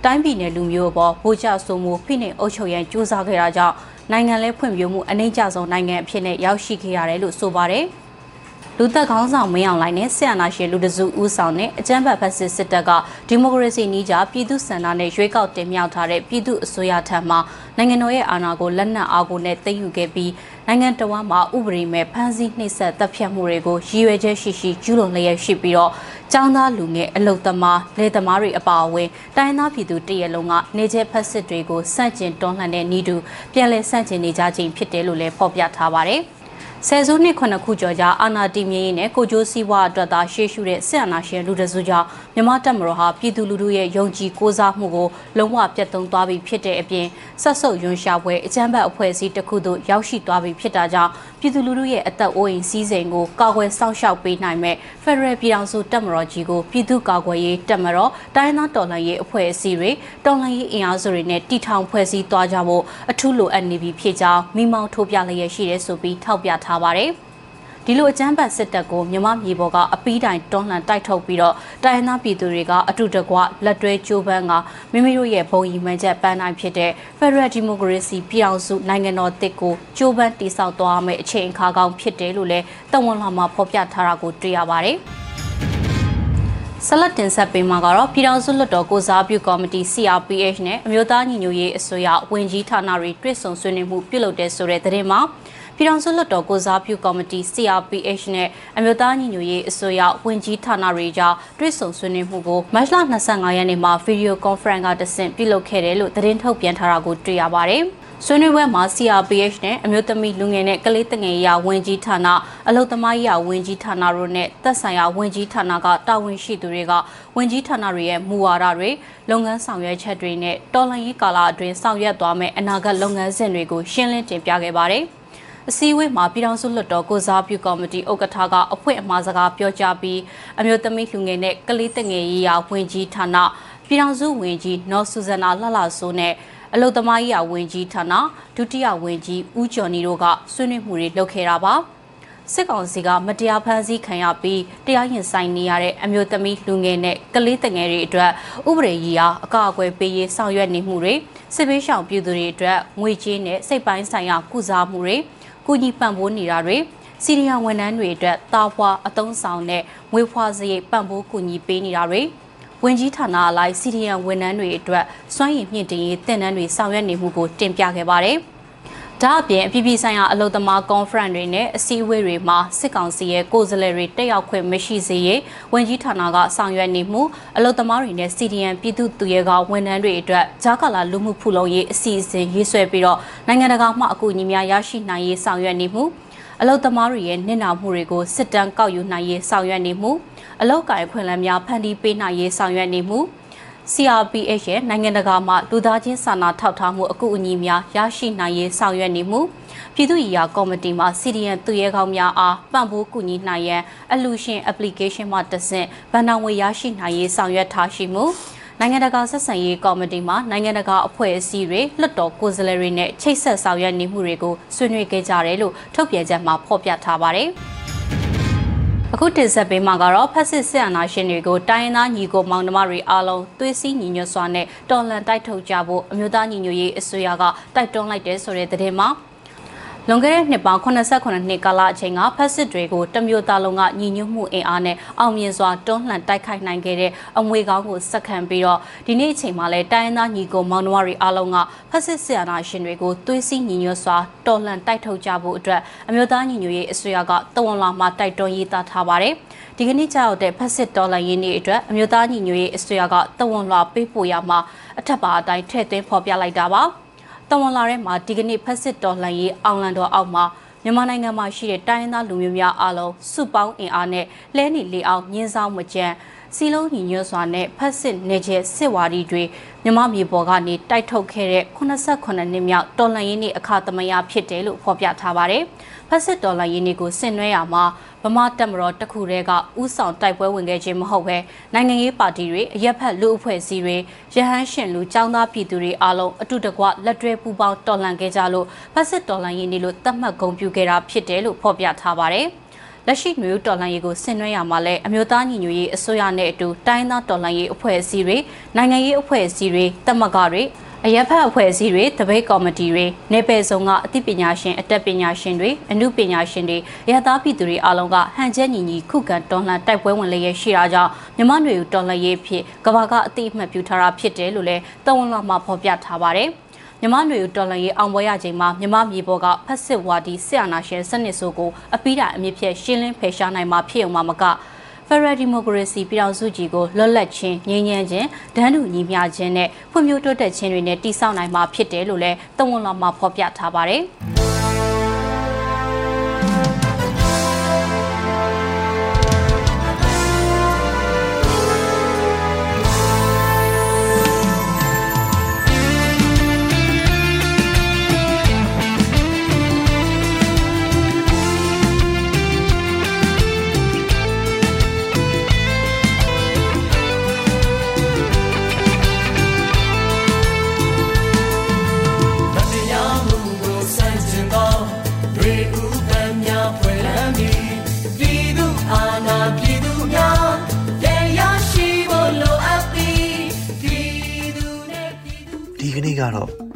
တိုင်းပြည်နယ်လူမျိုးပေါ်ဗိုလ်ချဆိုမှုဖိနှိပ်အုပ်ချုပ်ရန်ကြိုးစားခဲ့တာကြောင့်နိုင်ငံလဲဖွံ့ဖြိုးမှုအနှိမ့်ကျဆုံးနိုင်ငံအဖြစ်နဲ့ရောက်ရှိခဲ့ရတယ်လို့ဆိုပါတယ်။ လူသက်ခေါင်းဆောင်မင်းအောင်လှိုင်နဲ့ဆီယနာရှင်လူတစုဦးဆောင်တဲ့အကြမ်းဖက်ဖက်စစ်စစ်တပ်ကဒီမိုကရေစီနည်းကျပြည်သူစံနာနဲ့ရွေးကောက်တင်မြှောက်ထားတဲ့ပြည်သူအစိုးရထံမှနိုင်ငံတော်ရဲ့အာဏာကိုလက်နက်အားကိုနဲ့သိမ်းယူခဲ့ပြီးနိုင်ငံတော်မှာဥပဒေမဲ့ဖမ်းဆီးနှိပ်စက်တပ်ဖြတ်မှုတွေကိုရည်ရွယ်ချက်ရှိရှိကျူးလွန်လျက်ရှိပြီးတော့ចောင်းသားလူငယ်အလုသမားလယ်သမားတွေအပါအဝင်တိုင်းသားပြည်သူတရက်လုံးကနေကျဖက်စစ်တွေကိုစန့်ကျင်တွန်းလှန်တဲ့ဤသူပြန်လည်စန့်ကျင်နေကြခြင်းဖြစ်တယ်လို့လည်းဖော်ပြထားပါတယ်။ ဆယ်စုနှစ်ခုနှစ်ခုကျော်ကြာအာဏာတည်မြဲရေးနဲ့ကိုကျိုးစည်းဝါအတွက်သာရှေ့ရှုတဲ့စစ်အာဏာရှင်လူတစုကြောင့်မြန်မာတပ်မတော်ဟာပြည်သူလူထုရဲ့ယုံကြည်ကိုးစားမှုကိုလုံးဝပြတ်သုံးသွားပြီဖြစ်တဲ့အပြင်ဆက်ဆုပ်ယွန်ရှာပွဲအကြမ်းဖက်အဖွဲ့အစည်းတစ်ခုသို့ရောက်ရှိသွားပြီဖြစ်တာကြောင့် ပြည်သူလူထုရဲ့အသက်အိုးအိမ်စီးစိမ်ကိုကာကွယ်စောင့်ရှောက်ပေးနိုင်မဲ့ဖက်ဒရယ်ပြည်ထောင်စုတပ်မတော်ကြီးကိုပြည်သူ့ကာကွယ်ရေးတပ်မတော်တိုင်းသားတော်လှန်ရေးအဖွဲ့အစည်းတွေတော်လှန်ရေးအင်အားစုတွေနဲ့တီထောင်ဖွဲ့စည်းသွားကြဖို့အထူးလိုအပ်နေပြီဖြစ်ကြောင်းမိမောင်းထိုးပြလျက်ရှိတယ်ဆိုပြီးထောက်ပြထားပါတယ်။ ဒီလိုအကြမ်းဖက်စစ်တပ်ကိုမြမမြေပေါ်ကအပီးတိုင်တွန်းလှန်တိုက်ထုတ်ပြီးတော့တိုင်းရင်းသားပြည်သူတွေကအတူတကွလက်တွဲကြိုးပမ်းကမိမိတို့ရဲ့ဘုံရီမှန်ချက်ပန်းတိုင်းဖြစ်တဲ့ Federal Democracy ပြည်အောင်စုနိုင်ငံတော်တစ်ကိုကြိုးပမ်းတည်ဆောက်သွားမယ့်အချိန်အခါကောင်းဖြစ်တယ်လို့လည်းတဝန်လာမှာဖော်ပြထားတာကိုတွေ့ရပါတယ်။ဆလတ်တင်ဆက်ပေးမှာကတော့ပြည်ထောင်စုလွှတ်တော်ကိုစားပြုကော်မတီ CRPH နဲ့အမျိုးသားညီညွတ်ရေးအစိုးရဝန်ကြီးဌာနတွေတွဲဆုံဆွေးနွေးမှုပြုလုပ်တဲ့ဆိုတဲ့သတင်းမှာမ ပြည်ထောင်စုလွှတ်တော်ကိုစားပြုကော်မတီ CRPH နဲ့အမျိုးသားညီညွတ်ရေးအစိုးရဝန်ကြီးဌာနတွေကြားတွဲဆုံဆွေးနွေးမှုကိုမတ်လ25ရက်နေ့မှာဗီဒီယိုကွန်ဖရင့်ကတဆင့်ပြုလုပ်ခဲ့တယ်လို့သတင်းထုတ်ပြန်ထားတာကိုတွေ့ရပါတယ်။ဆွေးနွေးပွဲမှာ CRPH နဲ့အမျိုးသမီးလူငယ်နဲ့ကလေးတငယ်ရာဝန်ကြီးဌာနအလုသမားရာဝန်ကြီးဌာနတို့နဲ့သက်ဆိုင်ရာဝန်ကြီးဌာနကတာဝန်ရှိသူတွေကဝန်ကြီးဌာနတွေရဲ့မူဝါဒတွေလုပ်ငန်းဆောင်ရွက်ချက်တွေနဲ့တော်လှန်ရေးကာလအတွင်းဆောင်ရွက်သွားမယ့်အနာဂတ်လုပ်ငန်းစဉ်တွေကိုရှင်းလင်းတင်ပြခဲ့ပါတယ်။ အစည်းအဝေးမှာပြည်ထောင်စုလွှတ်တော်ကိုစားပြုကော်မတီဥက္ကဋ္ဌကအဖွဲ့အမှားစကားပြောကြားပြီးအမျိုးသမီးလူငယ်နဲ့ကလေးတငယ်ရေးရာဝန်ကြီးဌာနပြည်ထောင်စုဝန်ကြီးနော်ဆူဇနာလှလှဆိုးနဲ့အလုသမားရေးဝန်ကြီးဌာနဒုတိယဝန်ကြီးဦးကျော်နီတို့ကဆွေးနွေးမှုတွေလုပ်ခဲ့တာပါစစ်ကောင်စီကမတရားဖမ်းဆီးခံရပြီးတရားရင်ဆိုင်နေရတဲ့အမျိုးသမီးလူငယ်နဲ့ကလေးတငယ်တွေအတွက်ဥပဒေကြီးအားအကာအကွယ်ပေးရေးဆောင်ရွက်နေမှုတွေစစ်ဘေးရှောင်ပြည်သူတွေအတွက်ငွေကြေးနဲ့စိတ်ပိုင်းဆိုင်ရာကုစားမှုတွေ ကုညီပံ့ပိုးနေတာတွေစီရီယာဝန်ထမ်းတွေအတွက်တာဖွာအသုံးဆောင်တဲ့ငွေဖွာစရိတ်ပံ့ပိုးကူညီပေးနေတာတွေဝင်ကြီးဌာနအလိုက်စီဒီယန်ဝန်ထမ်းတွေအတွက်စွမ်းရည်မြင့်တင်ရေးတင်နန်းတွေဆောင်ရွက်နေမှုကိုတင်ပြခဲ့ပါတယ်။ ဒါအပြင်အပြည်ပြည်ဆိုင်ရာအလုံသမားကွန်ဖရင့်တွေနဲ့အစည်းအဝေးတွေမှာစစ်ကောင်စီရဲ့ကိုယ်စားလှယ်တွေတက်ရောက်ခွင့်မရှိစေရေးဝန်ကြီးဌာနကဆောင်ရွက်နေမှုအလုံသမားတွေနဲ့ CDN ပြည်သူ့သူရဲကဝန်ထမ်းတွေအတွက်ဂျာကာလာလူမှုဖူလုံရေးအစီအစဉ်ရေးဆွဲပြီးတော့နိုင်ငံတကာမှအကူအညီများရရှိနိုင်ရေးဆောင်ရွက်နေမှုအလုံသမားတွေရဲ့နစ်နာမှုတွေကိုစစ်တမ်းကောက်ယူနိုင်ရေးဆောင်ရွက်နေမှုအလောက်ကိုင်ခွင့်လန်းများဖန်တီးပေးနိုင်ရေးဆောင်ရွက်နေမှု CRPH ရဲ့နိုင်ငံတကာမှလူသားချင်းစာနာထောက်ထားမှုအကူအညီများရရှိနိုင်ရေးဆောင်ရွက်နေမှုပြည်သူ့ရာကော်မတီမှ CDN သူရဲကောင်းများအားပံ့ပိုးကူညီနိုင်ရန်အလူရှင် application မှတဆင့်ဗန်နာငွေရရှိနိုင်ရေးဆောင်ရွက်ထားရှိမှုနိုင်ငံတကာဆက်ဆံရေးကော်မတီမှနိုင်ငံတကာအဖွဲ့အစည်းတွေလွှတ်တော်ကိုယ်စားလှယ်တွေနဲ့ချိတ်ဆက်ဆောင်ရွက်နေမှုတွေကိုဆွေးနွေးခဲ့ကြတယ်လို့ထုတ်ပြန်ချက်မှာဖော်ပြထားပါတယ်။ အခုတင်ဆက်ပေးမှာကတော့ဖက်စစ်စစ်အာဏာရှင်တွေကိုတိုင်းရင်းသားညီကိုမောင်နှမတွေအားလုံးသွေးစည်းညီညွတ်စွာနဲ့တော်လှန်တိုက်ထုတ်ကြဖို့အမျိုးသားညီညွတ်ရေးအစိုးရကတိုက်တွန်းလိုက်တဲ့ဆိုတဲ့သတင်းမှာ လွန်ခဲ့တဲ့နှစ်ပေါင်း89နှစ်ကာလအချိန်ကဖက်စစ်တွေကိုတမျိုးသားလုံးကညီညွတ်မှုအင်အားနဲ့အောင်မြင်စွာတွန်းလှန်တိုက်ခိုက်နိုင်ခဲ့တဲ့အမွေကောင်းကိုစက္ကန့်ပြီးတော့ဒီနေ့အချိန်မှာလည်းတိုင်းရင်းသားညီကိုမောင်နှမတွေအားလုံးကဖက်စစ်ဆရာနာရှင်တွေကိုသွေးစည်းညီညွတ်စွာတော်လှန်တိုက်ထုတ်ကြဖို့အတွက်အမျိုးသားညီညွတ်ရေးအစိုးရကတဝန်လာမှာတိုက်တွန်းရေးသားထားပါတယ်။ဒီကနေ့ကြောက်တဲ့ဖက်စစ်တော်လှန်ရေးနေ့အတွက်အမျိုးသားညီညွတ်ရေးအစိုးရကတဝန်လာပေးပို့ရမှာအထက်ပါအတိုင်းထည့်သွင်းဖော်ပြလိုက်တာပါ။ တဝန်လာထဲမှာဒီကနေ့ဖက်စစ်တော်လှန်ရေးအောင်လန်တော်အောက်မှာမြန်မာနိုင်ငံမှာရှိတဲ့တိုင်းရင်းသားလူမျိုးများအားလုံးစုပေါင်းအင်အားနဲ့လဲနေလေအောင်ညှင်းဆောင်မကြမ်း စီလုံးညီညွတ်စွာနဲ့ဖက်စစ်နေကျစစ်ဝါဒီတွေမြမမြေပေါ်ကနေတိုက်ထုတ်ခဲ့တဲ့89နှစ်မြောက်တော်လှန်ရေးနေ့အခါသမယဖြစ်တယ်လို့ဖော်ပြထားပါတယ်။ဖက်စစ်တော်လှန်ရေးနေ့ကိုဆင်နွှဲရမှာဗမာတက်မတော်တခုတည်းကဥဆောင်တိုက်ပွဲဝင်ခဲ့ခြင်းမဟုတ်ဘဲနိုင်ငံရေးပါတီတွေအရက်ဖက်လူအဖွဲ့အစည်းတွေရဟန်းရှင်လူចောင်းသားပြည်သူတွေအားလုံးအတူတကွလက်တွဲပူးပေါင်းတော်လှန်ခဲ့ကြလို့ဖက်စစ်တော်လှန်ရေးနေ့လို့သတ်မှတ်ဂုဏ်ပြုခဲ့တာဖြစ်တယ်လို့ဖော်ပြထားပါတယ်။ လက်ရှိမျိုးတော်လှန်ရေးကိုဆင်နွှဲရမှာလဲအမျိုးသားညီညွတ်ရေးအစိုးရနဲ့အတူတိုင်းသားတော်လှန်ရေးအဖွဲ့အစည်းတွေနိုင်ငံရေးအဖွဲ့အစည်းတွေတမကတွေအရက်ဖက်အဖွဲ့အစည်းတွေတပိတ်ကော်မတီတွေနေပယ်ဆောင်ကအသိပညာရှင်အတက်ပညာရှင်တွေအမှုပညာရှင်တွေရသားပြည်သူတွေအားလုံးကဟန်ချက်ညီညီခုခံတော်လှန်တိုက်ပွဲဝင်လျက်ရှိတာကြောင့်မြမနွေဦးတော်လှန်ရေးဖြစ်ကဘာကအသိအမှတ်ပြုထားတာဖြစ်တယ်လို့လည်းတဝန်လာမှာဖော်ပြထားပါတယ် မြမနွေဦးတော်လှန်ရေးအောင်ပွဲရချိန်မှာမြမမြေပေါ်ကဖက်စစ်ဝါဒီဆရာနာရှင်စနစ်ဆိုကိုအပိဓာအမြင့်ဖြင့်ရှင်းလင်းဖယ်ရှားနိုင်မှာဖြစ်အောင်မက Federal Democracy ပြည်ထောင်စုကြီးကိုလွတ်လပ်ခြင်းငြိမ်းချမ်းခြင်းဒန်းတူညီမျှခြင်းနဲ့ဖွံ့ဖြိုးတိုးတက်ခြင်းတွေနဲ့တည်ဆောက်နိုင်မှာဖြစ်တယ်လို့လည်းတဝန်လာမှာဖော်ပြထားပါတယ်။